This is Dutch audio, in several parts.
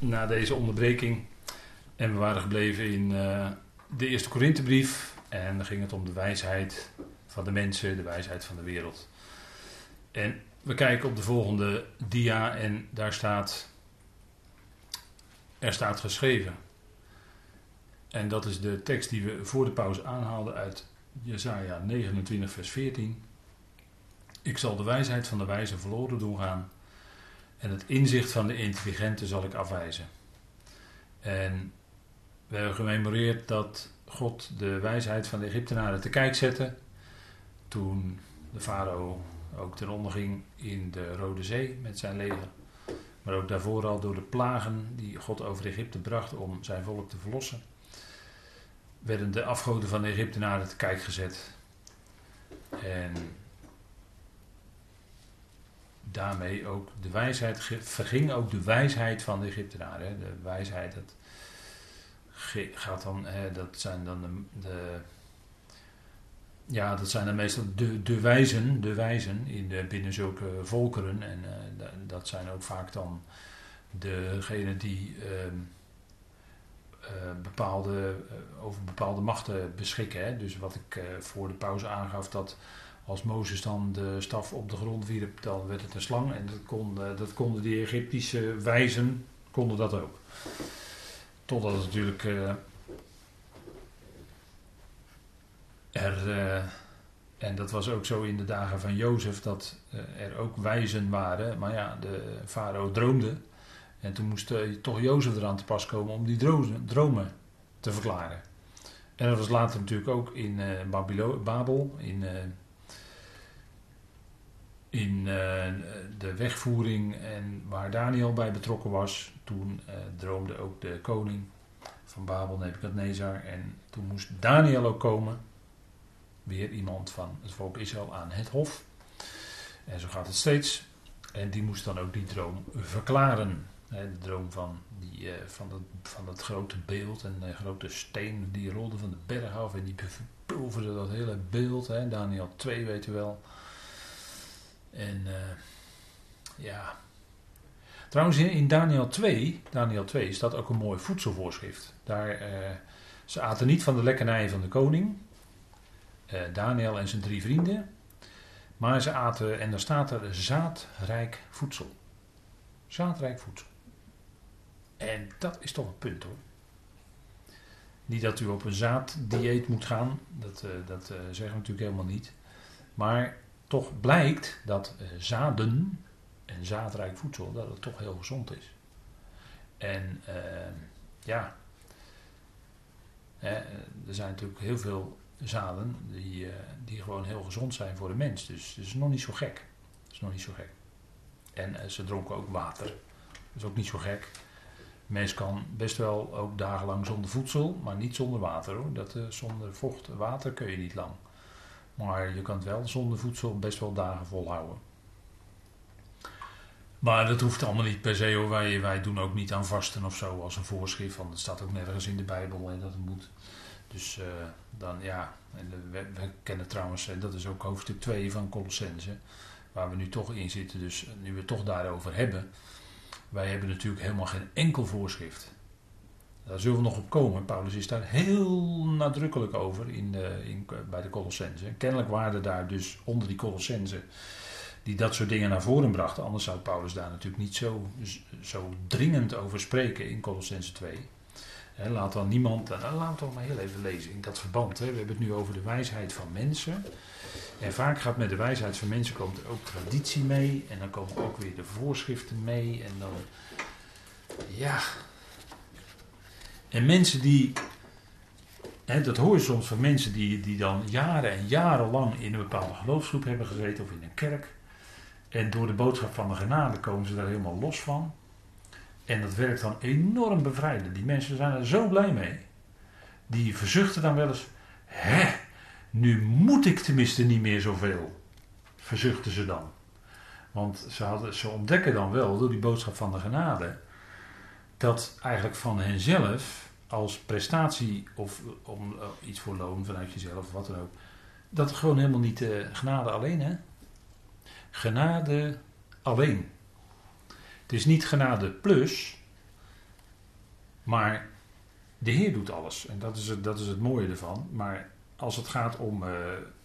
na deze onderbreking. En we waren gebleven in uh, de eerste Korinthebrief. En dan ging het om de wijsheid van de mensen, de wijsheid van de wereld. En we kijken op de volgende dia en daar staat, er staat geschreven. En dat is de tekst die we voor de pauze aanhaalden uit Jesaja 29 vers 14. Ik zal de wijsheid van de wijze verloren doen gaan en het inzicht van de intelligente zal ik afwijzen. En we hebben gememoreerd dat God de wijsheid van de Egyptenaren te kijk zette. Toen de farao ook ten onder ging in de Rode Zee met zijn leger. Maar ook daarvoor al door de plagen die God over Egypte bracht om zijn volk te verlossen. Werden de afgoden van de Egyptenaren te kijk gezet. En daarmee ook de wijsheid, verging ook de wijsheid van de Egyptenaren. De wijsheid, dat gaat dan, dat zijn dan de, ja, dat zijn dan meestal de, wijzen, de wijzen in de, binnen zulke volkeren. En uh, dat zijn ook vaak dan degenen die uh, uh, bepaalde, over bepaalde machten beschikken. Hè. Dus wat ik voor de pauze aangaf, dat als Mozes dan de staf op de grond wierp, dan werd het een slang. En dat, kon, dat konden die Egyptische wijzen konden dat ook. Totdat het natuurlijk uh, er, uh, en dat was ook zo in de dagen van Jozef, dat er ook wijzen waren. Maar ja, de farao droomde. En toen moest toch Jozef eraan te pas komen om die dromen, te verklaren. En dat was later natuurlijk ook in Babel, in in uh, de wegvoering en waar Daniel bij betrokken was, toen uh, droomde ook de koning van Babel, Nebukadnezar. En toen moest Daniel ook komen, weer iemand van het volk Israël aan het hof. En zo gaat het steeds. En die moest dan ook die droom verklaren. de droom van, die, uh, van, dat, van grote beeld en de grote steen die rolde van de berg af en die verpulverde dat hele beeld. Daniel 2 weet u wel. En uh, ja. Trouwens, in Daniel 2, Daniel 2 staat ook een mooi voedselvoorschrift. Daar, uh, ze aten niet van de lekkernijen van de koning, uh, Daniel en zijn drie vrienden, maar ze aten, en daar staat er, zaadrijk voedsel. Zaadrijk voedsel. En dat is toch een punt hoor. Niet dat u op een zaaddieet moet gaan, dat, dat zeggen we natuurlijk helemaal niet. Maar toch blijkt dat uh, zaden en zaadrijk voedsel, dat het toch heel gezond is. En uh, ja, er zijn natuurlijk heel veel zaden die, uh, die gewoon heel gezond zijn voor de mens. Dus het is nog niet zo gek. Het is nog niet zo gek. En ze dronken ook water. Dat is ook niet zo gek. Mens kan best wel ook dagenlang zonder voedsel, maar niet zonder water hoor. Dat, zonder vocht water kun je niet lang. Maar je kan wel zonder voedsel best wel dagen volhouden. Maar dat hoeft allemaal niet per se hoor. Wij, doen ook niet aan vasten of zo als een voorschrift. Want het staat ook nergens in de Bijbel en dat het moet. Dus uh, dan ja. En we, kennen trouwens, en dat is ook hoofdstuk 2 van Colossense. Waar we nu toch in zitten. Dus nu we het toch daarover hebben. Wij hebben natuurlijk helemaal geen enkel voorschrift. Daar zullen we nog op komen. Paulus is daar heel nadrukkelijk over in in, bij de Colossense. Kennelijk waren daar dus onder die Colossense die dat soort dingen naar voren brachten. Anders zou Paulus daar natuurlijk niet zo, zo dringend over spreken in Colossense 2. laat dan niemand, nou, laten we toch maar heel even lezen in dat verband. He, we hebben het nu over de wijsheid van mensen. En vaak gaat met de wijsheid van mensen komt er ook traditie mee. En dan komen ook weer de voorschriften mee. En dan, ja, en mensen die, hè, dat hoor je soms van mensen die, die dan jaren en jarenlang in een bepaalde geloofsgroep hebben gezeten of in een kerk. En door de boodschap van de genade komen ze daar helemaal los van. En dat werkt dan enorm bevrijdend. Die mensen zijn er zo blij mee. Die verzuchten dan wel eens, hè, nu moet ik tenminste niet meer zoveel. Verzuchten ze dan. Want ze, hadden, ze ontdekken dan wel door die boodschap van de genade dat eigenlijk van henzelf als prestatie of om uh, iets voor loon vanuit jezelf of wat dan ook, dat gewoon helemaal niet uh, genade alleen hè. Genade alleen. Het is niet genade plus, Maar de Heer doet alles. En dat is het, dat is het mooie ervan. Maar als het gaat om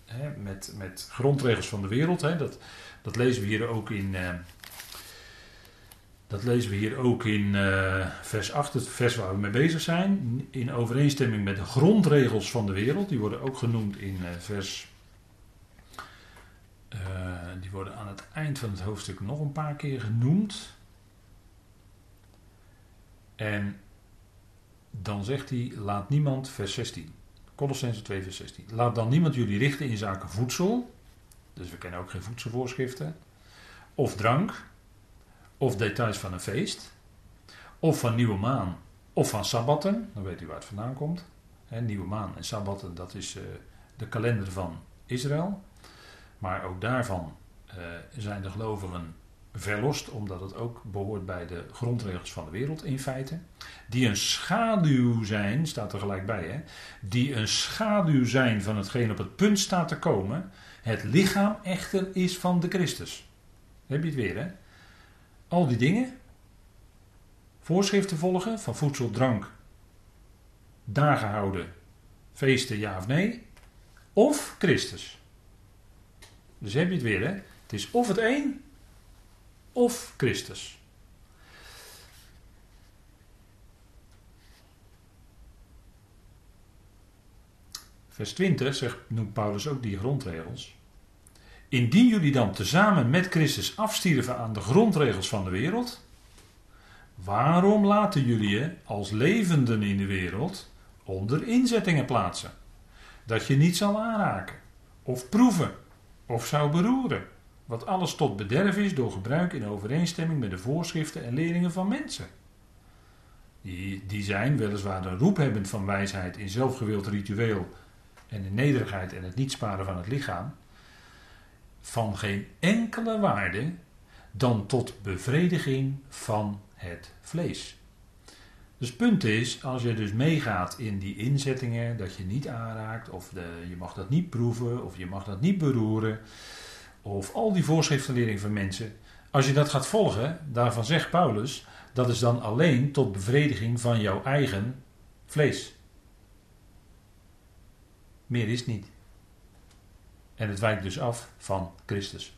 hè, met, met grondregels van de wereld, hè, dat, dat lezen we hier ook in. Dat lezen we hier ook in uh, vers 8, het vers waar we mee bezig zijn. In overeenstemming met de grondregels van de wereld. Die worden ook genoemd in vers. die worden aan het eind van het hoofdstuk nog een paar keer genoemd. En dan zegt hij: Laat niemand, vers 16. Colossense 2, vers 16. Laat dan niemand jullie richten in zaken voedsel. Dus we kennen ook geen voedselvoorschriften. Of drank. Of details van een feest. Of van nieuwe maan. Of van sabbatten. Dan weet u waar het vandaan komt. Nieuwe maan en sabbatten, dat is uh, de kalender van Israël. Maar ook daarvan uh, zijn de gelovigen verlost, omdat het ook behoort bij de grondregels van de wereld in feite. Die een schaduw zijn, staat er gelijk bij, hè? die een schaduw zijn van hetgeen op het punt staat te komen. Het lichaam echter is van de Christus. heb je het weer, hè? Al die dingen, voorschriften volgen van voedsel, drank, dagen houden, feesten, ja of nee, of Christus. Dus heb je het weer, hè? Het is of het een of Christus. Vers 20 zegt, noemt Paulus ook die grondregels. Indien jullie dan tezamen met Christus afstierven aan de grondregels van de wereld, waarom laten jullie je als levenden in de wereld onder inzettingen plaatsen? Dat je niet zal aanraken, of proeven, of zou beroeren wat alles tot bederf is door gebruik in overeenstemming met de voorschriften en leringen van mensen. Die, die zijn weliswaar een roep hebben van wijsheid in zelfgewild ritueel en in nederigheid en het niet sparen van het lichaam, van geen enkele waarde dan tot bevrediging van het vlees. Dus het punt is, als je dus meegaat in die inzettingen, dat je niet aanraakt, of de, je mag dat niet proeven, of je mag dat niet beroeren, of al die voorschriftenlering van mensen, als je dat gaat volgen, daarvan zegt Paulus, dat is dan alleen tot bevrediging van jouw eigen vlees. Meer is niet. En het wijkt dus af van Christus.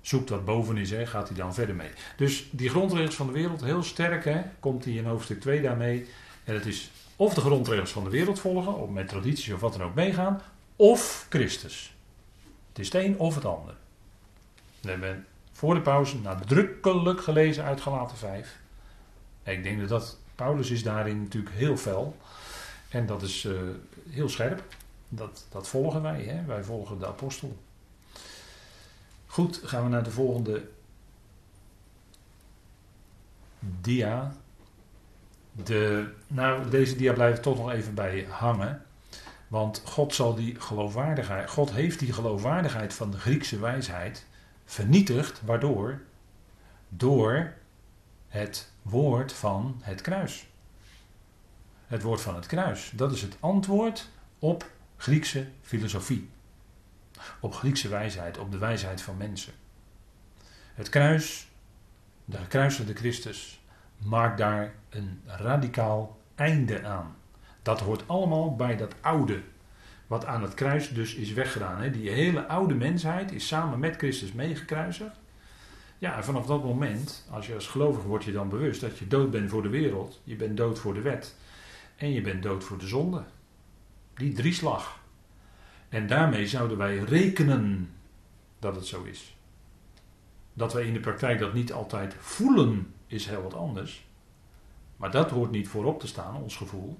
Zoekt wat boven is, hè, gaat hij dan verder mee. Dus die grondregels van de wereld, heel sterk, hè, komt hij in hoofdstuk 2 daarmee. En het is of de grondregels van de wereld volgen, of met tradities of wat dan ook meegaan, of Christus. Het is het een of het ander. We hebben voor de pauze nadrukkelijk gelezen uit Galaten 5. ik denk dat, dat Paulus is daarin natuurlijk heel fel. En dat is uh, heel scherp. Dat, dat volgen wij. Hè? Wij volgen de apostel. Goed, gaan we naar de volgende dia. De, nou, deze dia blijft toch nog even bij hangen. Want God zal die geloofwaardigheid, God heeft die geloofwaardigheid van de Griekse wijsheid vernietigd, waardoor? Door het woord van het kruis. Het woord van het kruis, dat is het antwoord op Griekse filosofie. Op Griekse wijsheid, op de wijsheid van mensen. Het kruis, de gekruisigde Christus, maakt daar een radicaal einde aan. Dat hoort allemaal bij dat oude. Wat aan het kruis dus is weggedaan. Hè? Die hele oude mensheid is samen met Christus meegekruisigd. Ja, en vanaf dat moment, als je als gelovige wordt je dan bewust dat je dood bent voor de wereld. Je bent dood voor de wet. En je bent dood voor de zonde. Die drieslag. En daarmee zouden wij rekenen dat het zo is. Dat wij in de praktijk dat niet altijd voelen, is heel wat anders. Maar dat hoort niet voorop te staan, ons gevoel.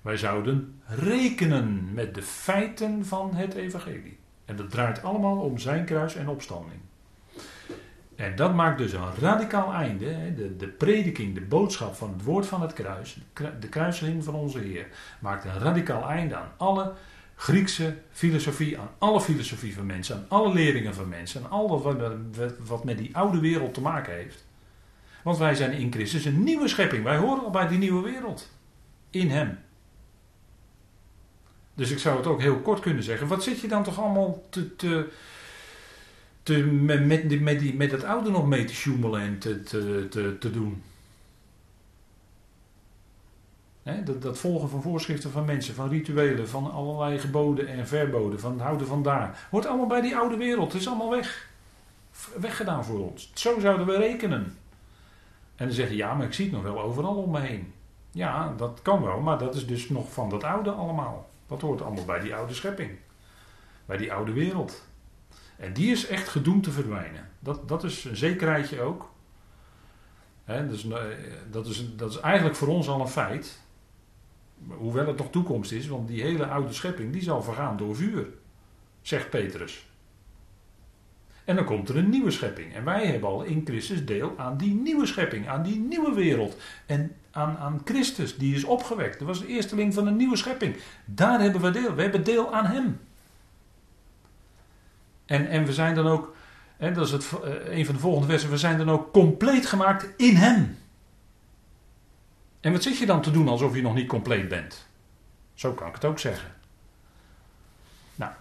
Wij zouden rekenen met de feiten van het evangelie. En dat draait allemaal om zijn kruis en opstanding. En dat maakt dus een radicaal einde. De, de prediking, de boodschap van het woord van het kruis, de kruisiging van onze Heer, maakt een radicaal einde aan alle Griekse filosofie, aan alle filosofie van mensen, aan alle leringen van mensen, aan al wat, wat met die oude wereld te maken heeft. Want wij zijn in Christus een nieuwe schepping. Wij horen al bij die nieuwe wereld. In Hem. Dus ik zou het ook heel kort kunnen zeggen. Wat zit je dan toch allemaal te, te, te, met, met, met, met het oude nog mee te sjoemelen en te, te, te, te doen? dat, dat, volgen van voorschriften van mensen, van rituelen, van allerlei geboden en verboden, van het houden van daar. Hoort allemaal bij die oude wereld. Het is allemaal weg. Weggedaan voor ons. Zo zouden we rekenen. En dan zeggen ja, maar ik zie het nog wel overal om me heen. Ja, dat kan wel, maar dat is dus nog van dat oude allemaal. Dat hoort allemaal bij die oude schepping. Bij die oude wereld. En die is echt gedoemd te verdwijnen. Dat, dat is een zekerheidje ook. dus, dat, is, dat is eigenlijk voor ons al een feit. Hoewel het nog toekomst is, want die hele oude schepping die zal vergaan door vuur, zegt Petrus. En dan komt er een nieuwe schepping. En wij hebben al in Christus deel aan die nieuwe schepping, aan die nieuwe wereld. En aan, aan Christus, die is opgewekt. Dat was de eersteling van een nieuwe schepping. Daar hebben we deel. We hebben deel aan Hem. En, en we zijn dan ook, dat is het, eh, een van de volgende versen, we zijn dan ook compleet gemaakt in Hem. En wat zit je dan te doen alsof je nog niet compleet bent? Zo kan ik het ook zeggen. Nou,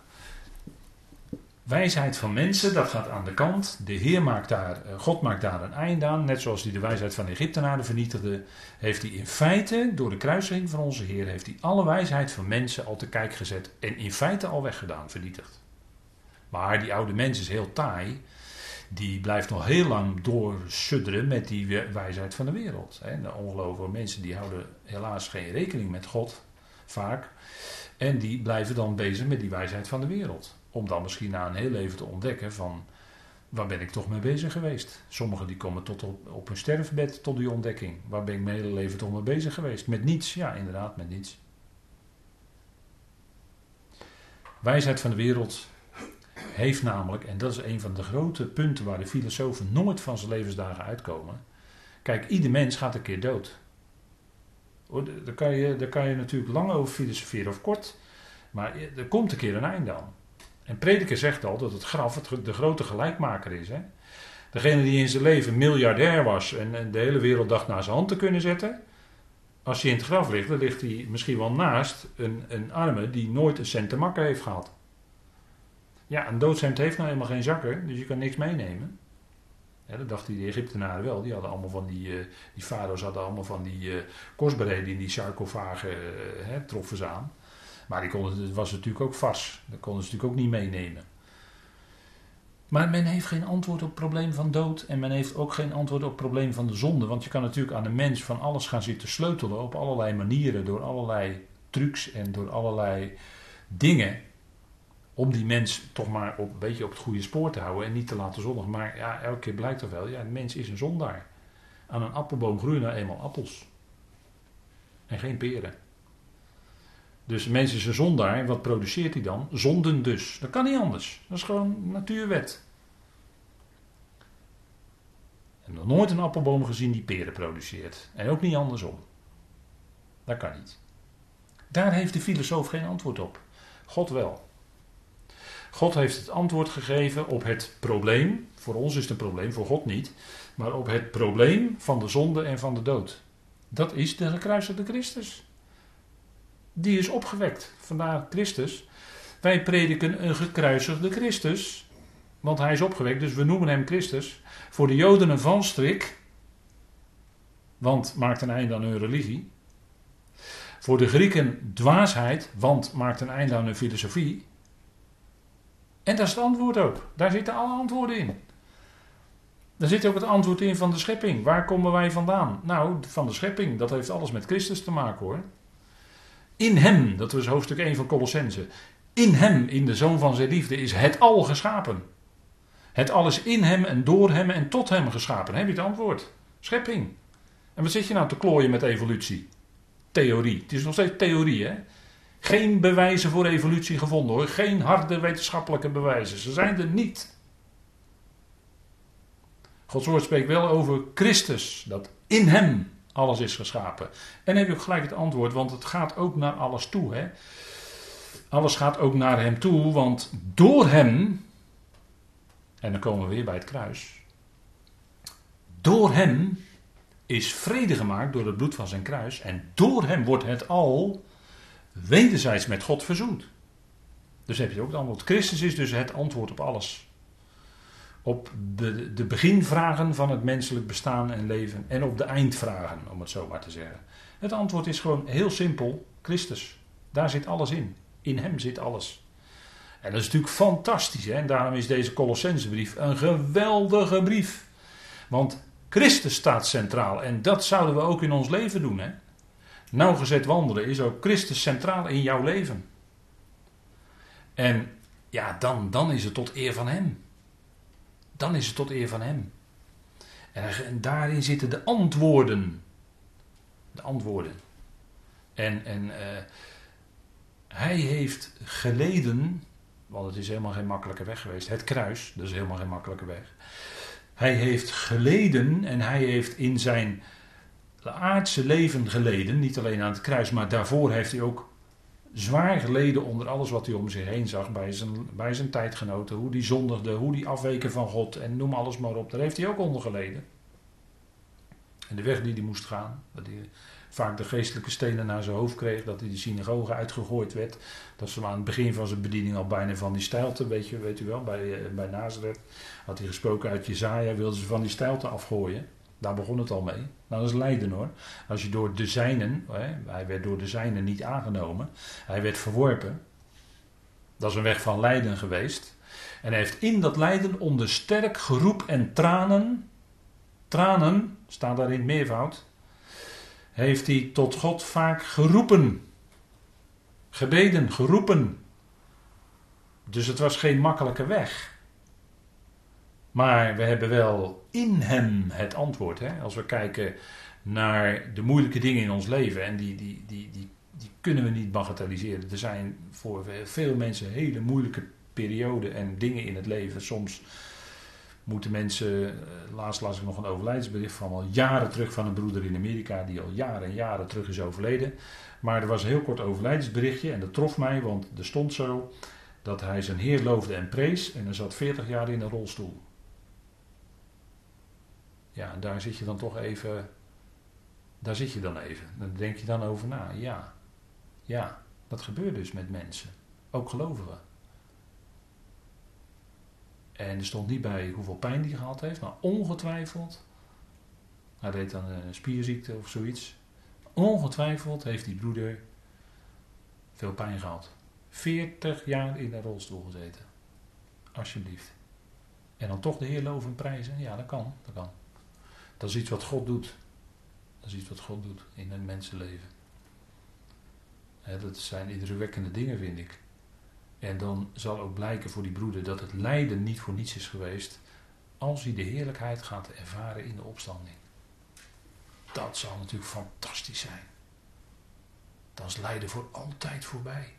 wijsheid van mensen, dat gaat aan de kant. De Heer maakt daar, eh, God maakt daar een eind aan. Net zoals hij de wijsheid van de Egyptenaren vernietigde, heeft hij in feite, door de kruising van onze Heer, heeft hij alle wijsheid van mensen al te kijk gezet en in feite al weggedaan, vernietigd. Maar die oude mens is heel taai. Die blijft nog heel lang doorsudderen met die wijsheid van de wereld. De ongelovige mensen die houden helaas geen rekening met God, vaak. En die blijven dan bezig met die wijsheid van de wereld. Om dan misschien na een heel leven te ontdekken van waar ben ik toch mee bezig geweest. Sommigen die komen tot op, op hun sterfbed tot die ontdekking. Waar ben ik mijn hele leven toch mee bezig geweest? Met niets, ja inderdaad, met niets. Wijsheid van de wereld heeft namelijk, en dat is een van de grote punten waar de filosofen nooit van zijn levensdagen uitkomen. Kijk, ieder mens gaat een keer dood. Daar kan je, daar kan je natuurlijk lang over filosoferen of kort, maar er komt een keer een einde aan. En Prediker zegt al dat het graf het, de grote gelijkmaker is. Hè? Degene die in zijn leven miljardair was en, de hele wereld dacht naar zijn hand te kunnen zetten. Als hij in het graf ligt, dan ligt hij misschien wel naast een, een arme die nooit een cent te makken heeft gehad. Ja, een doodshemd heeft nou helemaal geen zakken, dus je kan niks meenemen. Dat dachten die Egyptenaren wel. Die hadden allemaal van die, uh, die farao's hadden allemaal van die uh, kostbaarheden in die sarcofagen uh, troffen ze aan. Maar die konden, het was natuurlijk ook vast. Dat konden ze natuurlijk ook niet meenemen. Maar men heeft geen antwoord op het probleem van dood. En men heeft ook geen antwoord op het probleem van de zonde. Want je kan natuurlijk aan de mens van alles gaan zitten sleutelen. Op allerlei manieren. Door allerlei trucs en door allerlei dingen om die mens toch maar op, een beetje op het goede spoor te houden en niet te laten zondigen. Maar ja, elke keer blijkt toch wel, ja, de mens is een zondaar. Aan een appelboom groeien nou eenmaal appels. En geen peren. Dus de mens is een zondaar. Wat produceert hij dan? Zonden dus. Dat kan niet anders. Dat is gewoon natuurwet. Heb nog nooit een appelboom gezien die peren produceert. En ook niet andersom. Dat kan niet. Daar heeft de filosoof geen antwoord op. God wel. God heeft het antwoord gegeven op het probleem. Voor ons is het een probleem, voor God niet. Maar op het probleem van de zonde en van de dood. Dat is de gekruisigde Christus. Die is opgewekt. Vandaar Christus. Wij prediken een gekruisigde Christus. Want hij is opgewekt, dus we noemen hem Christus. Voor de Joden een valstrik. Want maakt een einde aan hun religie. Voor de Grieken dwaasheid, want maakt een einde aan hun filosofie. En dat is het antwoord ook. Daar zitten alle antwoorden in. Daar zit ook het antwoord in van de schepping. Waar komen wij vandaan? Nou, van de schepping. Dat heeft alles met Christus te maken hoor. In hem, dat was hoofdstuk 1 van Colossense. In hem, in de zoon van zijn liefde, is het al geschapen. Het alles in hem en door hem en tot hem geschapen. Heb je het antwoord? Schepping. En wat zit je nou te klooien met evolutie? Theorie. Het is nog steeds theorie, hè? Geen bewijzen voor evolutie gevonden hoor. Geen harde wetenschappelijke bewijzen. Ze zijn er niet. Gods woord spreekt wel over Christus. Dat in hem alles is geschapen. En heb je ook gelijk het antwoord, want het gaat ook naar alles toe. Hè? Alles gaat ook naar hem toe, want door hem. En dan komen we weer bij het kruis. Door hem is vrede gemaakt door het bloed van zijn kruis. En door hem wordt het al wederzijds met God verzoend. Dus heb je ook het antwoord. Christus is dus het antwoord op alles. op de, de beginvragen van het menselijk bestaan en leven en op de eindvragen, om het zo maar te zeggen. Het antwoord is gewoon heel simpel: Christus. Daar zit alles in. In Hem zit alles. En dat is natuurlijk fantastisch. Hè? En daarom is deze Colossensebrief een geweldige brief. Want Christus staat centraal. En dat zouden we ook in ons leven doen. Hè? Nauwgezet wandelen is ook Christus centraal in jouw leven. En ja, dan, dan is het tot eer van Hem. Dan is het tot eer van Hem. En, daarin zitten de antwoorden. De antwoorden. En, en uh, Hij heeft geleden want het is helemaal geen makkelijke weg geweest. Het kruis, dat is helemaal geen makkelijke weg. Hij heeft geleden en hij heeft in zijn aardse leven geleden. Niet alleen aan het kruis, maar daarvoor heeft hij ook zwaar geleden onder alles wat hij om zich heen zag bij zijn, bij zijn tijdgenoten. Hoe die zondigde, hoe die afweken van God en noem alles maar op. Daar heeft hij ook onder geleden. En de weg die hij moest gaan, dat hij vaak de geestelijke stenen naar zijn hoofd kreeg, dat hij de synagoge uitgegooid werd. Dat ze aan het begin van zijn bediening al bijna van die stijlte, weet, weet u wel, bij, eh, bij Nazareth had hij gesproken uit Jezaja, wilden ze van die stijlte afgooien. Daar begon het al mee. Nou, dat is lijden hoor. Als je door de zijnen, hè, hij werd door de zijnen niet aangenomen, hij werd verworpen. Dat is een weg van lijden geweest. En hij heeft in dat lijden onder sterk geroep en tranen, tranen, staat daar in het meervoud, heeft hij tot God vaak geroepen. Gebeden, geroepen. Dus het was geen makkelijke weg. Maar we hebben wel in hem het antwoord. Hè? Als we kijken naar de moeilijke dingen in ons leven. En die, die, die, die, die kunnen we niet bagatelliseren. Er zijn voor veel mensen hele moeilijke perioden en dingen in het leven. Soms moeten mensen, eh, laatst las ik nog een overlijdensbericht van al jaren terug van een broeder in Amerika die al jaren en jaren terug is overleden. Maar er was een heel kort overlijdensberichtje en dat trof mij, want er stond zo dat hij zijn Heer loofde en prees en hij zat 40 jaar in een rolstoel. Ja, daar zit je dan toch even, daar zit je dan even. Dan denk je dan over na. Ja, ja, dat gebeurt dus met mensen, ook gelovigen. En er stond niet bij hoeveel pijn die gehad heeft, maar ongetwijfeld. Hij deed dan een spierziekte of zoiets. Ongetwijfeld heeft die broeder veel pijn gehad. 40 jaar in de rolstoel gezeten. Alsjeblieft. En dan toch de Heer loven en prijzen. Ja, dat kan. Dat kan. Dat is iets wat God doet. Dat is iets wat God doet in een mensenleven. dat zijn indrukwekkende dingen, vind ik. En dan zal ook blijken voor die broeder dat het lijden niet voor niets is geweest. Als hij de heerlijkheid gaat ervaren in de opstanding. Dat zal natuurlijk fantastisch zijn. Dan is lijden voor altijd voorbij.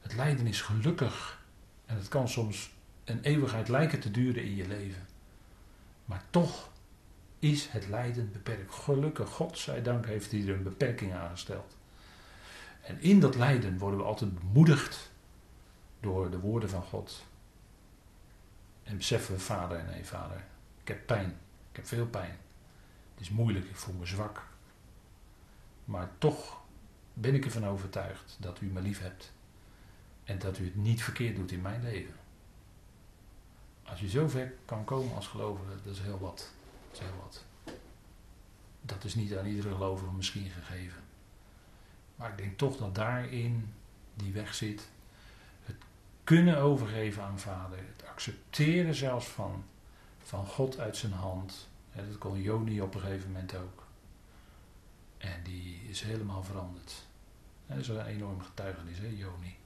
Het lijden is gelukkig. En het kan soms een eeuwigheid lijken te duren in je leven. Maar toch is het lijden beperkt. Gelukkig, God zij dank, heeft hij er een beperking aangesteld. En in dat lijden worden we altijd bemoedigd door de woorden van God. En beseffen we, vader, nee vader, ik heb pijn, ik heb veel pijn. Het is moeilijk, ik voel me zwak. Maar toch ben ik ervan overtuigd dat u me lief hebt. En dat u het niet verkeerd doet in mijn leven. Als je zo ver kan komen als gelovige, dat is heel wat. Wat. Dat is niet aan iedere gelovige misschien gegeven. Maar ik denk toch dat daarin die weg zit kunnen overgeven aan vader. Het accepteren zelfs van, van God uit zijn hand. Dat kon Joni op een gegeven moment ook. En die is helemaal veranderd. Dat is een enorm getuigenis, hè, Joni.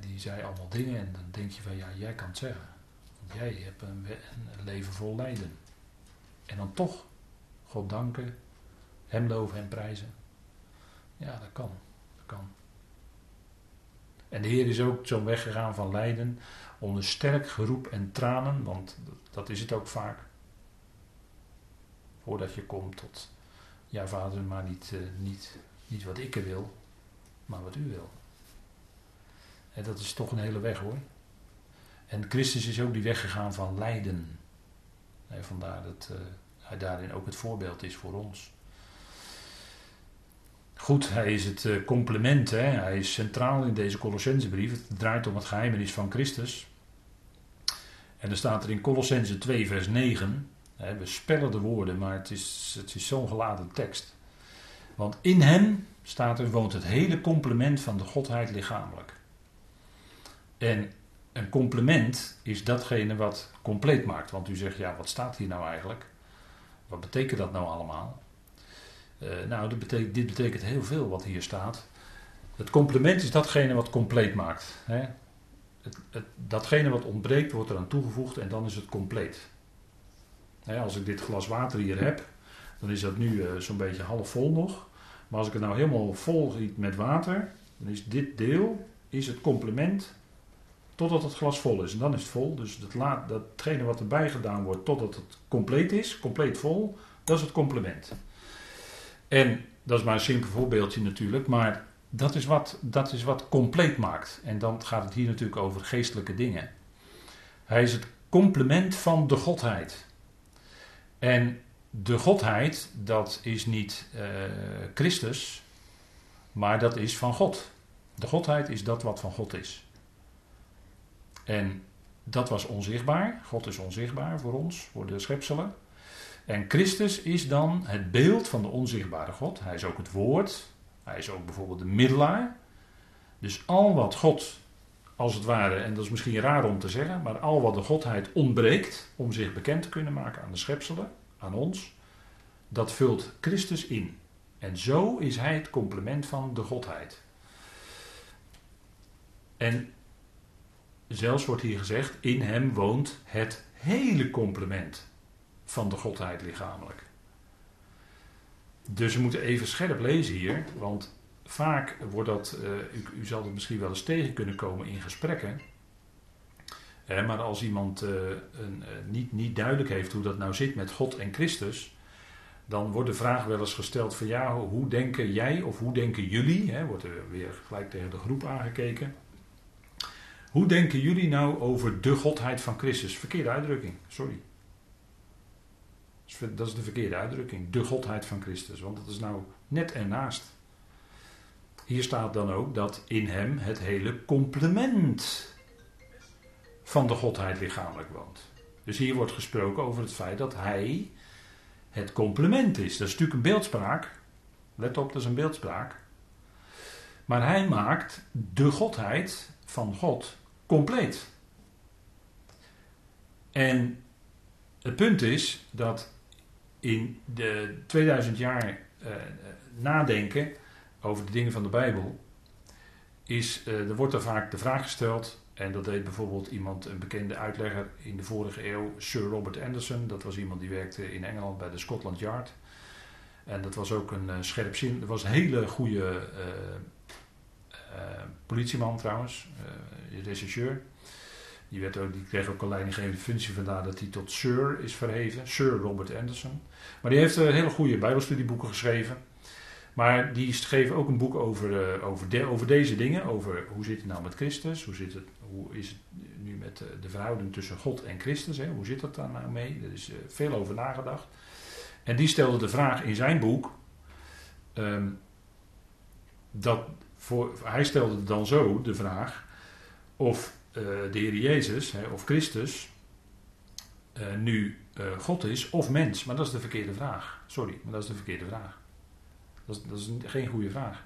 Die zei allemaal dingen en dan denk je van ja, jij kan het zeggen. Jij hebt een, leven vol lijden. En dan toch God danken, Hem loven en prijzen. Ja, dat kan. Dat kan. En de Heer is ook zo weggegaan van lijden onder sterk geroep en tranen, want dat is het ook vaak. Voordat je komt tot, ja vader, maar niet, uh, niet, niet wat ik er wil, maar wat u wil. En dat is toch een hele weg hoor. En Christus is ook die weg gegaan van lijden. En vandaar dat uh, hij daarin ook het voorbeeld is voor ons. Goed, hij is het eh, complement, hè? hij is centraal in deze Colossensebrief. Het draait om het geheimenis van Christus. En dan staat er in Colossense 2, vers 9. Hè, we spellen de woorden, maar het is, het is zo'n geladen tekst. Want in hem, staat er, woont het hele complement van de Godheid lichamelijk. En een complement is datgene wat compleet maakt. Want u zegt, ja, wat staat hier nou eigenlijk? Wat betekent dat nou allemaal? Uh, nou, dat betekent, dit betekent heel veel wat hier staat. Het complement is datgene wat compleet maakt. Hè? Het, het, datgene wat ontbreekt wordt eraan toegevoegd en dan is het compleet. Hè, als ik dit glas water hier heb, dan is dat nu uh, zo'n beetje half vol nog. Maar als ik het nou helemaal vol giet met water, dan is dit deel is het complement totdat het glas vol is. En dan is het vol. Dus dat laat, datgene wat erbij gedaan wordt totdat het compleet is, compleet vol, dat is het complement. En dat is maar een simpel voorbeeldje natuurlijk, maar dat is wat, dat is wat compleet maakt. En dan gaat het hier natuurlijk over geestelijke dingen. Hij is het complement van de Godheid. En de Godheid, dat is niet uh, Christus, maar dat is van God. De Godheid is dat wat van God is. En dat was onzichtbaar. God is onzichtbaar voor ons, voor de schepselen. En Christus is dan het beeld van de onzichtbare God. Hij is ook het woord. Hij is ook bijvoorbeeld de middelaar. Dus al wat God, als het ware, en dat is misschien raar om te zeggen, maar al wat de Godheid ontbreekt om zich bekend te kunnen maken aan de schepselen, aan ons, dat vult Christus in. En zo is hij het complement van de Godheid. En zelfs wordt hier gezegd, in hem woont het hele complement van de Godheid lichamelijk. Dus we moeten even scherp lezen hier, want vaak wordt dat, uh, u, u, zal het misschien wel eens tegen kunnen komen in gesprekken. maar als iemand uh, een, uh, niet, niet duidelijk heeft hoe dat nou zit met God en Christus, dan wordt de vraag wel eens gesteld van ja, hoe denken jij of hoe denken jullie, hè, wordt er weer gelijk tegen de groep aangekeken. Hoe denken jullie nou over de godheid van Christus? Verkeerde uitdrukking, sorry. Dat is de verkeerde uitdrukking, de godheid van Christus, want dat is nou net ernaast. Hier staat dan ook dat in hem het hele complement van de godheid lichamelijk woont. Dus hier wordt gesproken over het feit dat hij het complement is. Dat is natuurlijk een beeldspraak. Let op, dat is een beeldspraak. Maar hij maakt de godheid van God compleet. En het punt is dat in de 2000 jaar uh, nadenken over de dingen van de Bijbel, is, uh, er wordt er vaak de vraag gesteld, en dat deed bijvoorbeeld iemand, een bekende uitlegger in de vorige eeuw, Sir Robert Anderson. Dat was iemand die werkte in Engeland bij de Scotland Yard. En dat was ook een uh, scherpzin, dat was een hele goede politieman trouwens, rechercheur. Die, werd ook, die kreeg ook een leidinggevende functie, vandaar dat hij tot Sir is verheven. Sir Robert Anderson. Maar die heeft uh, hele goede Bijbelstudieboeken geschreven. Maar die geven ook een boek over, over, over deze dingen. Over hoe zit het nou met Christus? Hoe, zit het, hoe is het nu met de verhouding tussen God en Christus? Hè? Hoe zit dat daar nou mee? Er is veel over nagedacht. En die stelde de vraag in zijn boek. Um, dat voor, hij stelde dan zo de vraag of uh, de Heer Jezus hè, of Christus uh, nu uh, God is of mens. Maar dat is de verkeerde vraag. Sorry, maar dat is de verkeerde vraag. Dat is, dat is geen goede vraag.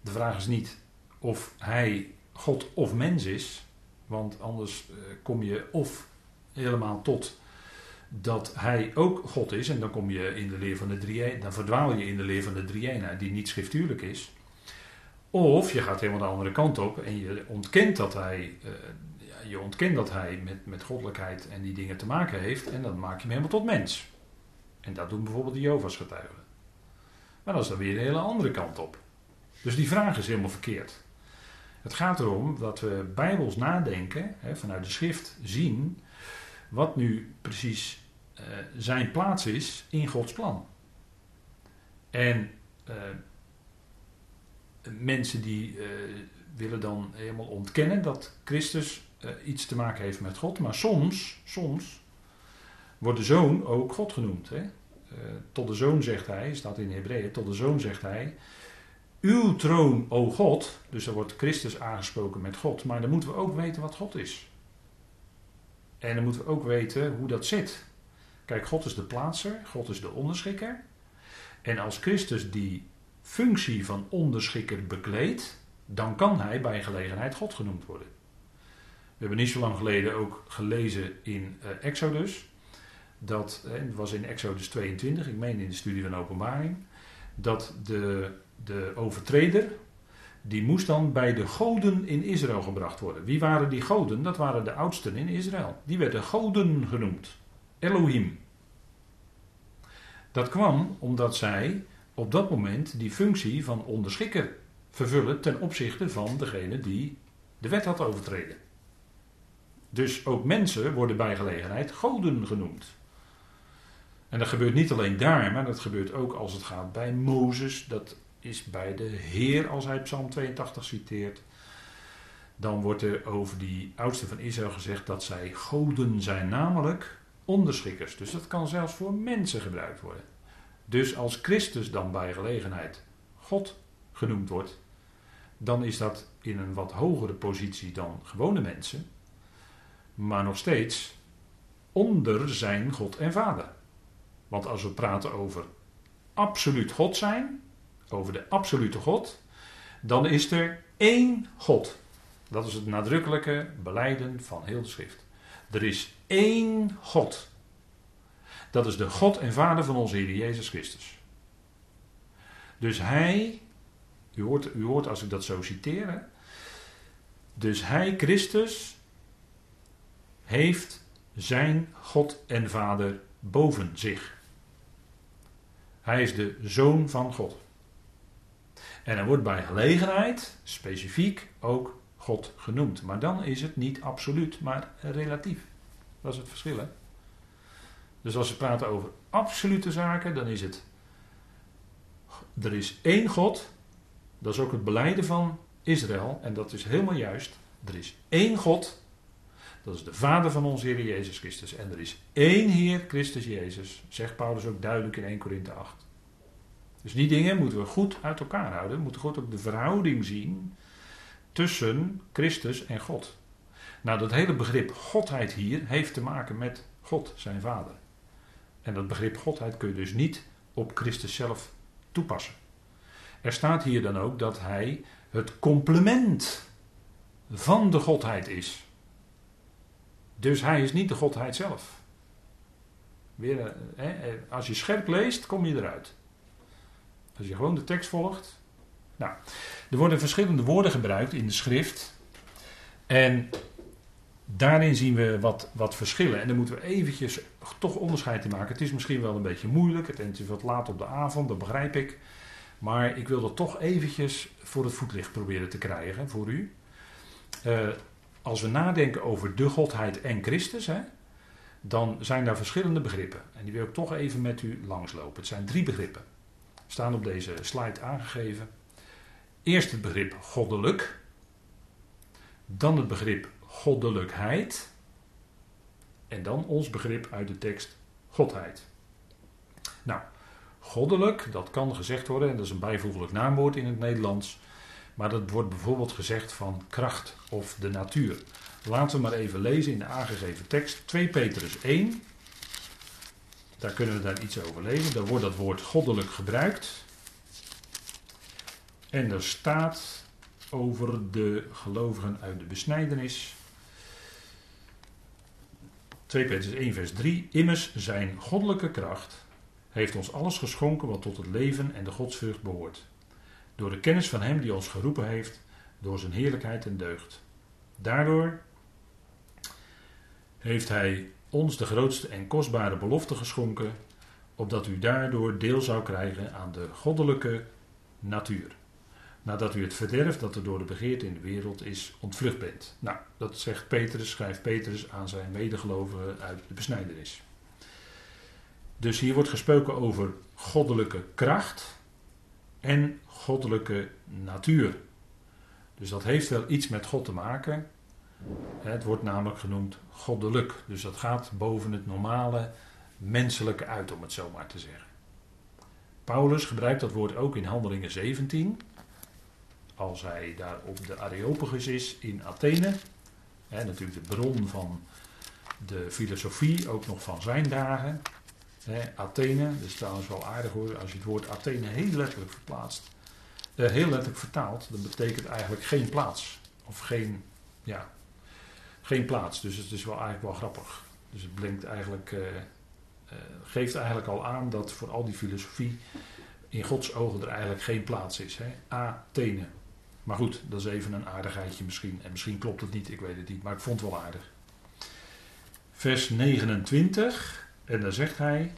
De vraag is niet of hij God of mens is, want anders kom je of helemaal tot dat hij ook God is, en dan kom je in de leer van de drie dan verdwaal je in de leer van de drie die niet schriftuurlijk is. Of je gaat helemaal de andere kant op en je ontkent dat hij, ja, je ontkent dat hij met, met goddelijkheid en die dingen te maken heeft en dan maak je hem helemaal tot mens. En dat doen bijvoorbeeld de Jovas getuigen. Maar dat is dan weer een hele andere kant op. Dus die vraag is helemaal verkeerd. Het gaat erom dat we bijbels nadenken, hè, vanuit de schrift zien, wat nu precies zijn plaats is in Gods plan. En uh, mensen die uh, willen dan helemaal ontkennen dat Christus iets te maken heeft met God. Maar soms, soms wordt de zoon ook God genoemd. Hè? Tot de zoon zegt hij, staat in Hebreeën, tot de zoon zegt hij, uw troon, o God. Dus er wordt Christus aangesproken met God. Maar dan moeten we ook weten wat God is. En dan moeten we ook weten hoe dat zit. Kijk, God is de plaatser, God is de onderschikker. En als Christus die functie van onderschikker bekleedt, dan kan hij bij gelegenheid God genoemd worden. We hebben niet zo lang geleden ook gelezen in uh, Exodus. Dat het was in Exodus 22, ik meen in de studie van Openbaring. Dat de, de overtreder, die moest dan bij de goden in Israël gebracht worden. Wie waren die goden? Dat waren de oudsten in Israël. Die werden goden genoemd. Elohim. Dat kwam omdat zij op dat moment die functie van onderschikker vervullen ten opzichte van degene die de wet had overtreden. Dus ook mensen worden bij gelegenheid goden genoemd. En dat gebeurt niet alleen daar, maar dat gebeurt ook als het gaat bij Mozes. Dat is bij de Heer als hij Psalm 82 citeert. Dan wordt er over die oudsten van Israël gezegd dat zij goden zijn, namelijk onderschikkers. Dus dat kan zelfs voor mensen gebruikt worden. Dus als Christus dan bij gelegenheid God genoemd wordt, dan is dat in een wat hogere positie dan gewone mensen, maar nog steeds onder zijn God en Vader. Want als we praten over absoluut God zijn, over de absolute God, dan is er één God. Dat is het nadrukkelijke beleiden van heel de schrift. Er is één God. Dat is de God en Vader van onze Heer Jezus Christus. Dus hij, u hoort, u hoort als ik dat zo citeer, dus hij, Christus, heeft zijn God en Vader boven zich. Hij is de zoon van God. En er wordt bij gelegenheid specifiek ook God genoemd. Maar dan is het niet absoluut, maar relatief. Dat is het verschil. Hè? Dus als we praten over absolute zaken, dan is het. Er is één God. Dat is ook het beleiden van Israël. En dat is helemaal juist. Er is één God. Dat is de Vader van onze Heer Jezus Christus. En er is één Heer Christus Jezus. Zegt Paulus ook duidelijk in 1 Korinthe 8. Dus die dingen moeten we goed uit elkaar houden. We moeten goed ook de verhouding zien tussen Christus en God. Nou, dat hele begrip Godheid hier heeft te maken met God, zijn Vader. En dat begrip Godheid kun je dus niet op Christus zelf toepassen. Er staat hier dan ook dat hij het complement van de Godheid is. Dus hij is niet de Godheid zelf. Weer, eh, als je scherp leest, kom je eruit. Als je gewoon de tekst volgt. Nou, er worden verschillende woorden gebruikt in de schrift. En daarin zien we wat, wat verschillen. En dan moeten we eventjes toch onderscheid in maken. Het is misschien wel een beetje moeilijk. Het is wat laat op de avond, dat begrijp ik. Maar ik wil dat toch eventjes voor het voetlicht proberen te krijgen voor u. Uh, als we nadenken over de Godheid en Christus, hè, dan zijn daar verschillende begrippen. En die wil ik toch even met u langslopen. Het zijn drie begrippen. Staan op deze slide aangegeven. Eerst het begrip goddelijk. Dan het begrip goddelijkheid. En dan ons begrip uit de tekst godheid. Nou, goddelijk, dat kan gezegd worden, en dat is een bijvoeglijk naamwoord in het Nederlands. Maar dat wordt bijvoorbeeld gezegd van kracht of de natuur. Laten we maar even lezen in de aangegeven tekst. 2 Petrus 1. Daar kunnen we daar iets over lezen. Daar wordt dat woord goddelijk gebruikt. En er staat over de gelovigen uit de besnijdenis. 2 Petrus 1 vers 3. Immers zijn goddelijke kracht heeft ons alles geschonken wat tot het leven en de godsvrucht behoort. Door de kennis van Hem die ons geroepen heeft, door zijn heerlijkheid en deugd. Daardoor heeft Hij ons de grootste en kostbare belofte geschonken, opdat u daardoor deel zou krijgen aan de goddelijke natuur. Nadat u het verderf dat er door de begeerte in de wereld is ontvlucht bent. Nou, dat zegt Petrus, schrijft Petrus aan zijn medegelovigen uit de besnijdenis. Dus hier wordt gesproken over goddelijke kracht en goddelijke natuur. Dus dat heeft wel iets met God te maken. Het wordt namelijk genoemd goddelijk. Dus dat gaat boven het normale menselijke uit, om het zo maar te zeggen. Paulus gebruikt dat woord ook in Handelingen 17. Als hij daar op de Areopagus is in Athene. Hè, natuurlijk de bron van de filosofie, ook nog van zijn dagen. Athene, dat is trouwens wel aardig hoor, als je het woord Athene heel letterlijk verplaatst. Uh, heel letterlijk vertaalt, dan betekent eigenlijk geen plaats. Of geen, ja, geen plaats. Dus het is wel eigenlijk wel grappig. Dus het blinkt eigenlijk, uh, uh, geeft eigenlijk al aan dat voor al die filosofie in Gods ogen er eigenlijk geen plaats is. Hè? Athene. Maar goed, dat is even een aardigheidje misschien. En misschien klopt het niet, ik weet het niet. Maar ik vond het wel aardig. Vers 29. En dan zegt hij.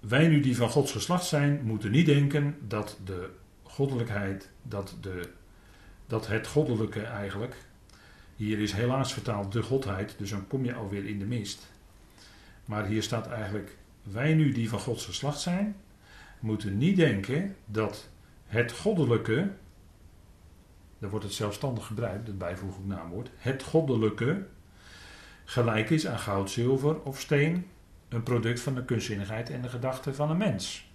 Wij nu die van Gods geslacht zijn, moeten niet denken dat de goddelijkheid, dat, de, dat het goddelijke eigenlijk, hier is helaas vertaald de godheid, dus dan kom je alweer in de mist. Maar hier staat eigenlijk, wij nu die van Gods geslacht zijn, moeten niet denken dat het goddelijke, daar wordt het zelfstandig gebruikt, het bijvoeglijk naamwoord, het goddelijke gelijk is aan goud, zilver of steen, een product van de kunstzinnigheid en de gedachte van een mens.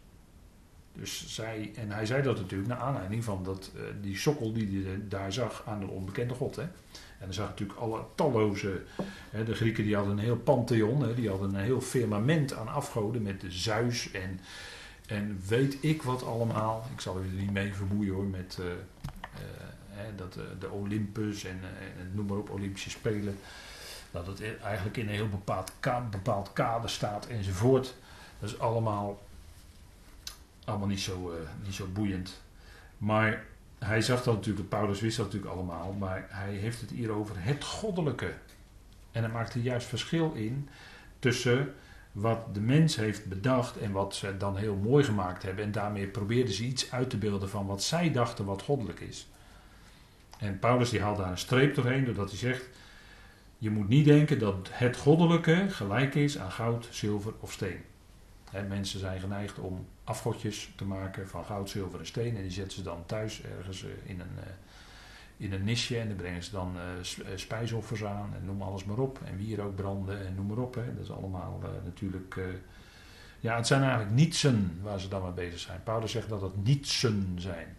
Dus zij, en hij zei dat natuurlijk naar aanleiding van dat, uh, die sokkel die hij daar zag aan de onbekende God. Hè. En dan zag natuurlijk alle talloze, hè, de Grieken die hadden een heel pantheon, hè, die hadden een heel firmament aan afgoden met de Zeus en, en weet ik wat allemaal. Ik zal u er niet mee vermoeien hoor, met uh, uh, hè, dat, de Olympus en, en noem maar op, Olympische Spelen dat het e- eigenlijk in een heel bepaald, bepaald kader staat enzovoort. Dat is allemaal, allemaal niet, zo, niet zo boeiend. Maar hij zag dat natuurlijk, Paulus wist dat natuurlijk allemaal, maar hij heeft het hier over het goddelijke. En hij maakt er juist verschil in tussen wat de mens heeft bedacht en wat ze dan heel mooi gemaakt hebben. En daarmee probeerden ze iets uit te beelden van wat zij dachten wat goddelijk is. En Paulus die haalt daar een streep doorheen, doordat hij zegt: je moet niet denken dat het goddelijke gelijk is aan goud, zilver of steen. mensen zijn geneigd om afgodjes te maken van goud, zilver en steen. En die zetten ze dan thuis ergens eh, in een, uh, in een nisje. En dan brengen ze dan uh, spijsoffers aan en noem alles maar op. En wier ook branden en noem maar op. Hè. Dat is allemaal natuurlijk... ja, het zijn eigenlijk nietsen waar ze dan mee bezig zijn. Paulus zegt dat het nietsen zijn.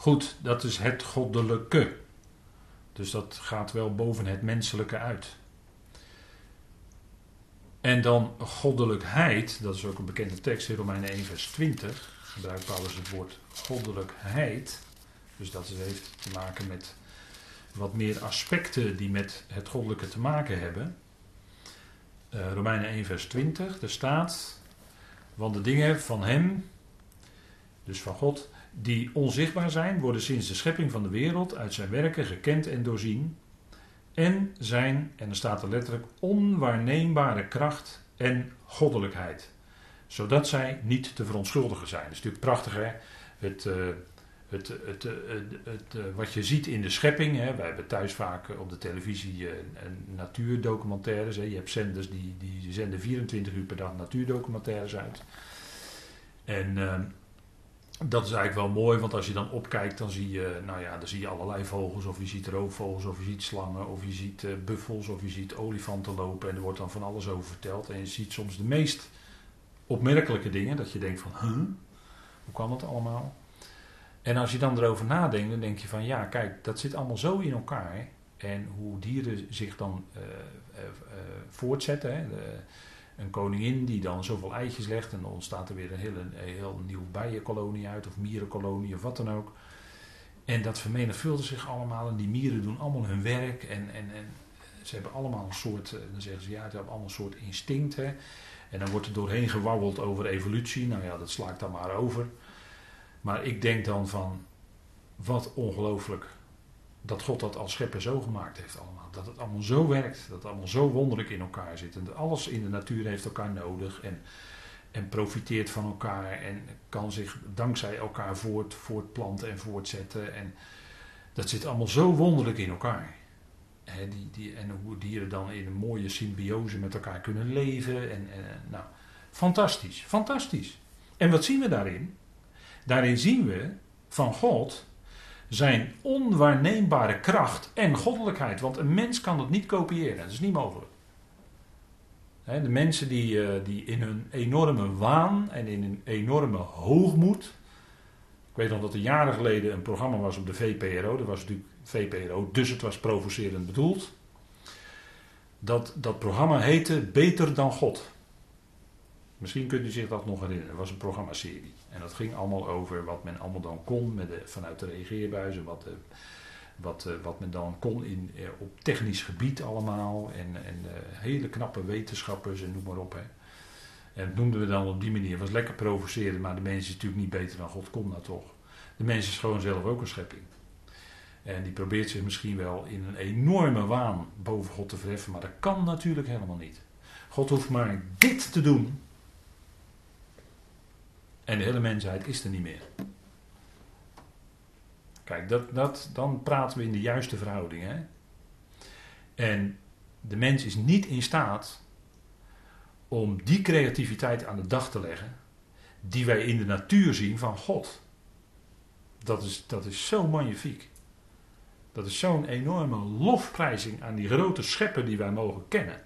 Goed, dat is het goddelijke. Dus dat gaat wel boven het menselijke uit. En dan goddelijkheid, dat is ook een bekende tekst in Romeinen 1, vers 20. Gebruikt Paulus het woord goddelijkheid. Dus dat heeft te maken met wat meer aspecten die met het goddelijke te maken hebben. Uh, Romeinen 1, vers 20, er staat: Want de dingen van Hem, dus van God, die onzichtbaar zijn, worden sinds de schepping van de wereld uit zijn werken gekend en doorzien. En zijn, en er staat er letterlijk, onwaarneembare kracht en goddelijkheid. Zodat zij niet te verontschuldigen zijn. Dat is natuurlijk prachtig, hè? Het, uh, het, het, het, het uh, wat je ziet in de schepping. Hè? Wij hebben thuis vaak op de televisie uh, natuurdocumentaires. Hè? Je hebt zenders die, die zenden 24 uur per dag natuurdocumentaires uit. En ehm, dat is eigenlijk wel mooi, want als je dan opkijkt, dan zie je, nou ja, dan zie je allerlei vogels. Of je ziet roofvogels, of je ziet slangen, of je ziet buffels, of je ziet olifanten lopen. En er wordt dan van alles over verteld. En je ziet soms de meest opmerkelijke dingen, dat je denkt van? Hoe kan dat allemaal? En als je dan erover nadenkt, dan denk je van, ja, kijk, dat zit allemaal zo in elkaar. En hoe dieren zich dan uh, uh, voortzetten. Hè? De, een koningin die dan zoveel eitjes legt en dan ontstaat er weer een hele, een heel nieuwe bijenkolonie uit of mierenkolonie of wat dan ook. En dat vermenigvuldigt zich allemaal en die mieren doen allemaal hun werk en, en, en ze hebben allemaal een soort, eh, dan zeggen ze ja, ze hebben allemaal een soort instinct. Hè? En dan wordt er doorheen gewauweld over evolutie. Nou ja, dat sla ik dan maar over. Maar ik denk dan van, wat ongelooflijk dat God dat als schepper zo gemaakt heeft allemaal dat het allemaal zo werkt, dat het allemaal zo wonderlijk in elkaar zit. En alles in de natuur heeft elkaar nodig en, en profiteert van elkaar en kan zich dankzij elkaar voort, voortplanten en voortzetten. En dat zit allemaal zo wonderlijk in elkaar. Die, die, en hoe dieren dan in een mooie symbiose met elkaar kunnen leven. En, nou, fantastisch, fantastisch. En wat zien we daarin? Daarin zien we van God zijn onwaarneembare kracht en goddelijkheid. Want een mens kan dat niet kopiëren, dat is niet mogelijk. de mensen die, eh, die in hun enorme waan en in hun enorme hoogmoed Ik weet nog dat er jaren geleden een programma was op de VPRO. Dat was natuurlijk VPRO, dus het was provocerend bedoeld. Dat, dat programma heette Beter dan God. Misschien kunt u zich dat nog herinneren. Het was een programmaserie. En dat ging allemaal over wat men allemaal dan kon met de, vanuit de reageerbuizen. Wat, de, wat, eh, wat men dan kon in, eh, op technisch gebied allemaal. En, en eh, hele knappe wetenschappers en noem maar op. Hè. En dat noemden we dan op die manier. Was lekker provocerend, maar de mens is natuurlijk niet beter dan God. Komt nou toch. De mens is gewoon zelf ook een schepping. En die probeert zich misschien wel in een enorme waan boven God te verheffen. Maar dat kan natuurlijk helemaal niet. God hoeft maar dit te doen. En de hele mensheid is er niet meer. Kijk, dat, dat, dan praten we in de juiste verhouding. Hè? En de mens is niet in staat om die creativiteit aan de dag te leggen die wij in de natuur zien van God. Dat is, dat is zo magnifiek. Dat is zo'n enorme lofprijzing aan die grote schepper die wij mogen kennen.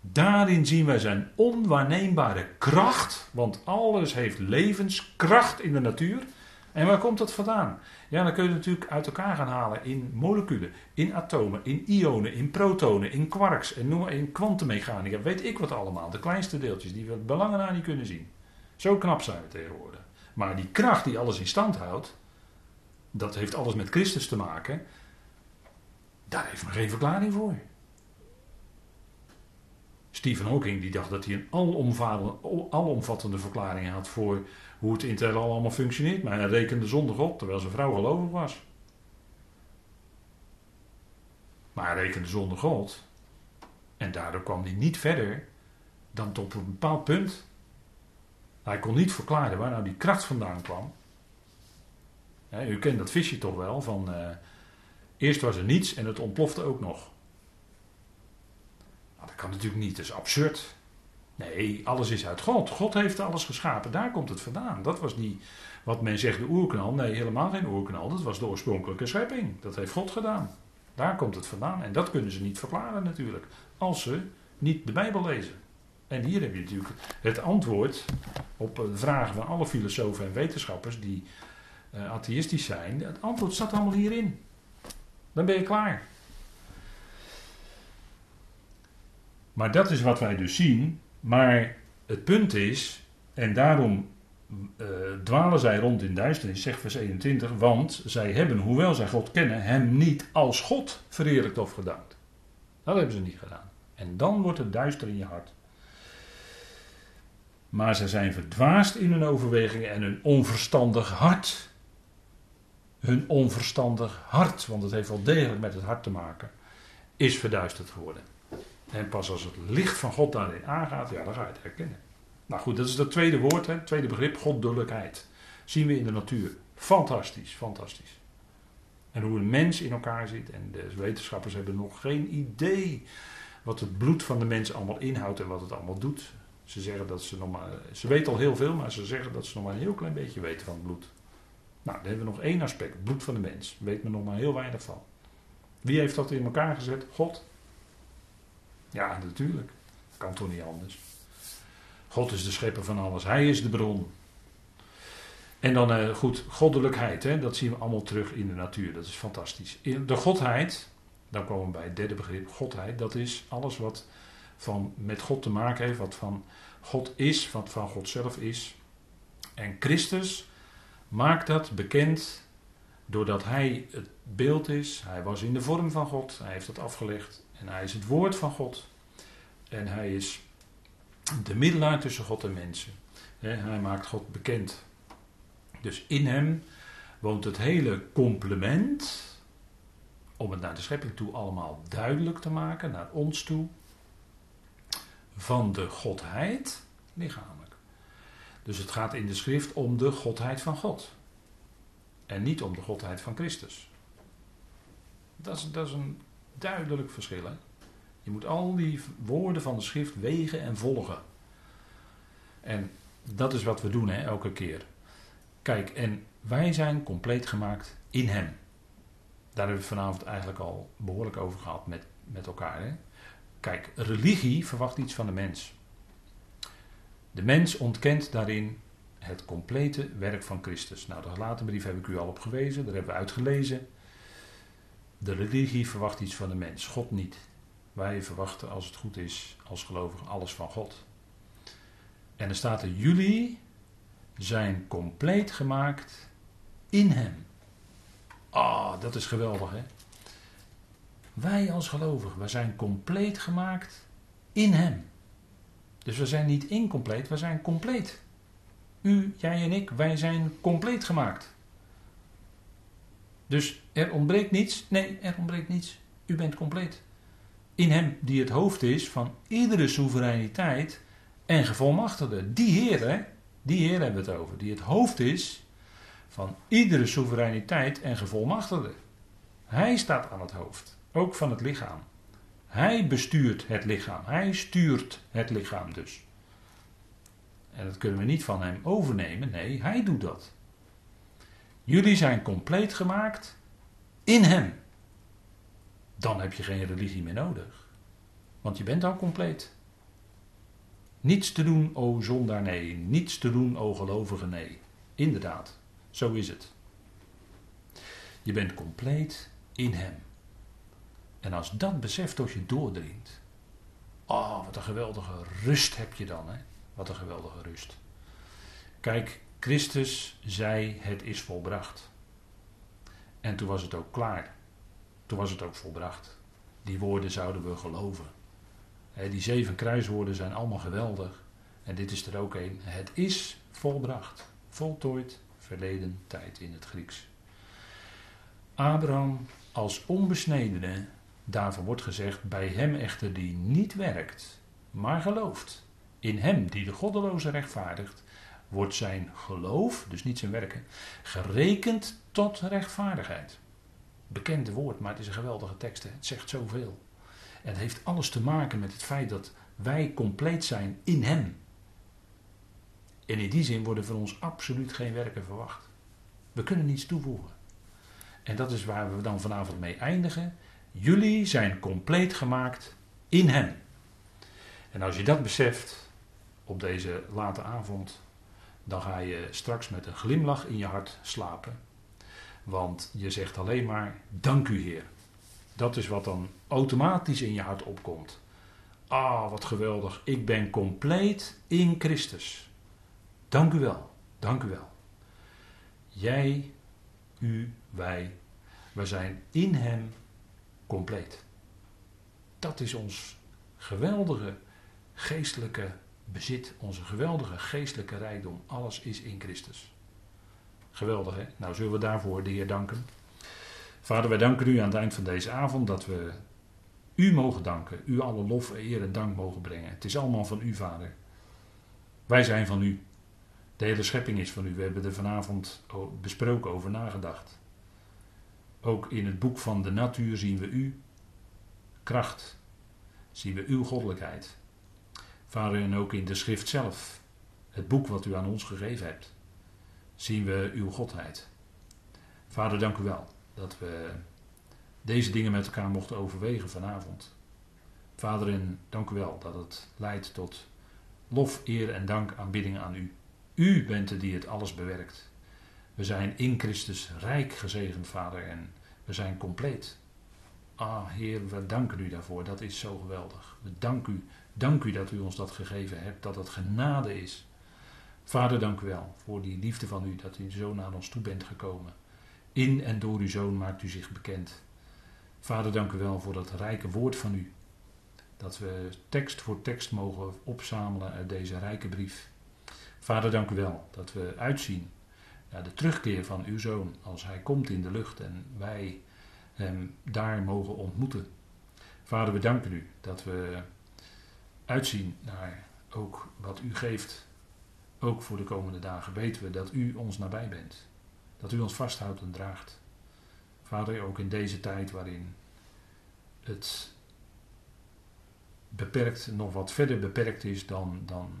Daarin zien wij zijn onwaarneembare kracht, want alles heeft levenskracht in de natuur. En waar komt dat vandaan? Ja, dan kun je het natuurlijk uit elkaar gaan halen in moleculen, in atomen, in ionen, in protonen, in quarks en noem in kwantummechanica. Weet ik wat allemaal. De kleinste deeltjes die we belangen aan niet kunnen zien. Zo knap zijn we tegenwoordig. Maar die kracht die alles in stand houdt, dat heeft alles met Christus te maken. Daar heeft men geen verklaring voor. Stephen Hawking die dacht dat hij een alomvattende verklaring had voor hoe het in het allemaal functioneert. Maar hij rekende zonder God, terwijl zijn vrouw gelovig was. Maar hij rekende zonder God. En daardoor kwam hij niet verder dan tot een bepaald punt. Hij kon niet verklaren waar nou die kracht vandaan kwam. u kent dat visje toch wel, van uh, eerst was er niets en het ontplofte ook nog. Nou, dat kan natuurlijk niet, dat is absurd. Nee, alles is uit God. God heeft alles geschapen, daar komt het vandaan. Dat was die, wat men zegt, de oerknal. Nee, helemaal geen oerknal, dat was de oorspronkelijke schepping. Dat heeft God gedaan. Daar komt het vandaan. En dat kunnen ze niet verklaren natuurlijk, als ze niet de Bijbel lezen. En hier heb je natuurlijk het antwoord op de vragen van alle filosofen en wetenschappers die uh, atheïstisch zijn. Het antwoord staat allemaal hierin. Dan ben je klaar. Maar dat is wat wij dus zien. Maar het punt is, en daarom uh, dwalen zij rond in duisternis, zegt vers 21, want zij hebben, hoewel zij God kennen, hem niet als God verheerlijkt of gedankt. Dat hebben ze niet gedaan. En dan wordt het duister in je hart. Maar zij zijn verdwaasd in hun overwegingen en hun onverstandig hart. Hun onverstandig hart, want het heeft wel degelijk met het hart te maken, is verduisterd geworden. En pas als het licht van God daarin aangaat, ja, dan ga je het herkennen. Nou goed, dat is het tweede woord, het tweede begrip, goddelijkheid. Zien we in de natuur. Fantastisch, fantastisch. En hoe een mens in elkaar zit. En de wetenschappers hebben nog geen idee wat het bloed van de mens allemaal inhoudt en wat het allemaal doet. Ze zeggen dat ze nog maar. Ze weten al heel veel, maar ze zeggen dat ze nog maar een heel klein beetje weten van het bloed. Nou, dan hebben we nog één aspect: bloed van de mens. Weet men nog maar heel weinig van. Wie heeft dat in elkaar gezet? God. Ja, natuurlijk. Kan toch niet anders. God is de schepper van alles. Hij is de bron. En dan uh, goed, goddelijkheid. Hè, dat zien we allemaal terug in de natuur. Dat is fantastisch. De godheid, dan komen we bij het derde begrip, godheid. Dat is alles wat van, met God te maken heeft. Wat van God is, wat van God zelf is. En Christus maakt dat bekend doordat hij het beeld is. Hij was in de vorm van God. Hij heeft dat afgelegd. En hij is het woord van God. En hij is de middelaar tussen God en mensen. Hij maakt God bekend. Dus in hem woont het hele complement. Om het naar de schepping toe allemaal duidelijk te maken, naar ons toe. Van de Godheid lichamelijk. Dus het gaat in de schrift om de Godheid van God. En niet om de Godheid van Christus. Dat is, dat is een duidelijk verschil. Hè? Je moet al die woorden van de schrift wegen en volgen. En dat is wat we doen hè, elke keer. Kijk, en wij zijn compleet gemaakt in Hem. Daar hebben we vanavond eigenlijk al behoorlijk over gehad met, met elkaar. Hè? Kijk, religie verwacht iets van de mens. De mens ontkent daarin het complete werk van Christus. Nou, de gelaten brief heb ik u al op gewezen, daar hebben we uitgelezen. De religie verwacht iets van de mens, God niet. Wij verwachten, als het goed is, als gelovigen alles van God. En er staat er: jullie zijn compleet gemaakt in Hem. Ah, oh, dat is geweldig, hè? Wij als gelovigen, wij zijn compleet gemaakt in Hem. Dus we zijn niet incompleet, we zijn compleet. U, jij en ik, wij zijn compleet gemaakt. Dus er ontbreekt niets? Nee, er ontbreekt niets. U bent compleet. In Hem die het hoofd is van iedere soevereiniteit en gevolmachtigde. Die Heer, hè? Die Heer hebben we het over. Die het hoofd is van iedere soevereiniteit en gevolmachtigde. Hij staat aan het hoofd, ook van het lichaam. Hij bestuurt het lichaam. Hij stuurt het lichaam dus. En dat kunnen we niet van hem overnemen. Nee, hij doet dat. Jullie zijn compleet gemaakt in hem. Dan heb je geen religie meer nodig. Want je bent al compleet. Niets te doen, o zondaar, nee. Niets te doen, o gelovige, nee. Inderdaad, zo is het. Je bent compleet in hem. En als dat besef tot je doordringt. Oh, wat een geweldige rust heb je dan, hè? Wat een geweldige rust. Kijk, Christus zei: Het is volbracht. En toen was het ook klaar. Toen was het ook volbracht. Die woorden zouden we geloven. die zeven kruiswoorden zijn allemaal geweldig. En dit is er ook een. Het is volbracht. Voltooid, verleden tijd in het Grieks. Abraham als onbesnedene, daarvan wordt gezegd, bij hem echter die niet werkt, maar gelooft. In hem die de goddeloze rechtvaardigt, wordt zijn geloof, dus niet zijn werken, gerekend tot rechtvaardigheid. Bekende woord, maar het is een geweldige tekst. Het zegt zoveel. En het heeft alles te maken met het feit dat wij compleet zijn in Hem. En in die zin worden van ons absoluut geen werken verwacht. We kunnen niets toevoegen. En dat is waar we dan vanavond mee eindigen. Jullie zijn compleet gemaakt in Hem. En als je dat beseft op deze late avond, dan ga je straks met een glimlach in je hart slapen. Want je zegt alleen maar: Dank u, Heer. Dat is wat dan automatisch in je hart opkomt. Ah, wat geweldig. Ik ben compleet in Christus. Dank u wel. Dank u wel. Jij, u, wij, we zijn in Hem compleet. Dat is ons geweldige geestelijke bezit, onze geweldige geestelijke rijkdom. Alles is in Christus. Geweldig, hè? Nou, zullen we daarvoor de Heer danken. Vader, wij danken u aan het eind van deze avond dat we u mogen danken. U alle lof, eer en dank mogen brengen. Het is allemaal van u, Vader. Wij zijn van u. De hele schepping is van u. We hebben er vanavond besproken over nagedacht. Ook in het boek van de natuur zien we u kracht. Zien we uw goddelijkheid. Vader, en ook in de schrift zelf, het boek wat u aan ons gegeven hebt, zien we uw godheid. Vader, dank u wel dat we deze dingen met elkaar mochten overwegen vanavond. Vader, en dank u wel dat het leidt tot lof, eer en dank, aanbidding aan u. U bent het die het alles bewerkt. We zijn in Christus rijk gezegend, Vader, en we zijn compleet. Ah, Heer, we danken u daarvoor. Dat is zo geweldig. We danken u, dank u dat u ons dat gegeven hebt, dat het genade is. Vader, dank u wel voor die liefde van u, dat u zo naar ons toe bent gekomen. In en door uw zoon maakt u zich bekend. Vader, dank u wel voor dat rijke woord van u. Dat we tekst voor tekst mogen opzamelen uit deze rijke brief. Vader, dank u wel dat we uitzien naar de terugkeer van uw zoon als hij komt in de lucht en wij hem daar mogen ontmoeten. Vader, we danken u dat we uitzien naar ook wat u geeft. Ook voor de komende dagen weten we dat u ons nabij bent. Dat u ons vasthoudt en draagt. Vader, ook in deze tijd waarin het beperkt, nog wat verder beperkt is dan, dan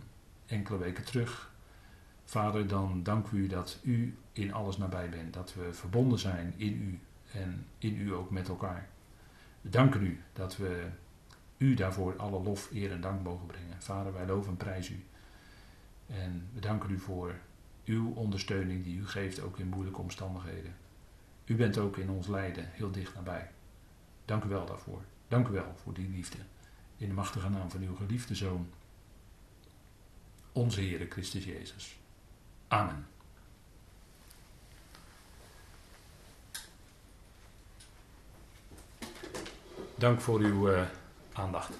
enkele weken terug. Vader, dan dank u dat u in alles nabij bent. Dat we verbonden zijn in u en in u ook met elkaar. We danken u dat we u daarvoor alle lof, eer en dank mogen brengen. Vader, wij loven en prijzen u. En we danken u voor uw ondersteuning die u geeft ook in moeilijke omstandigheden. U bent ook in ons lijden heel dicht nabij. Dank u wel daarvoor. Dank u wel voor die liefde. In de machtige naam van uw geliefde Zoon, onze Heere Christus Jezus. Amen. Dank voor uw uh, aandacht.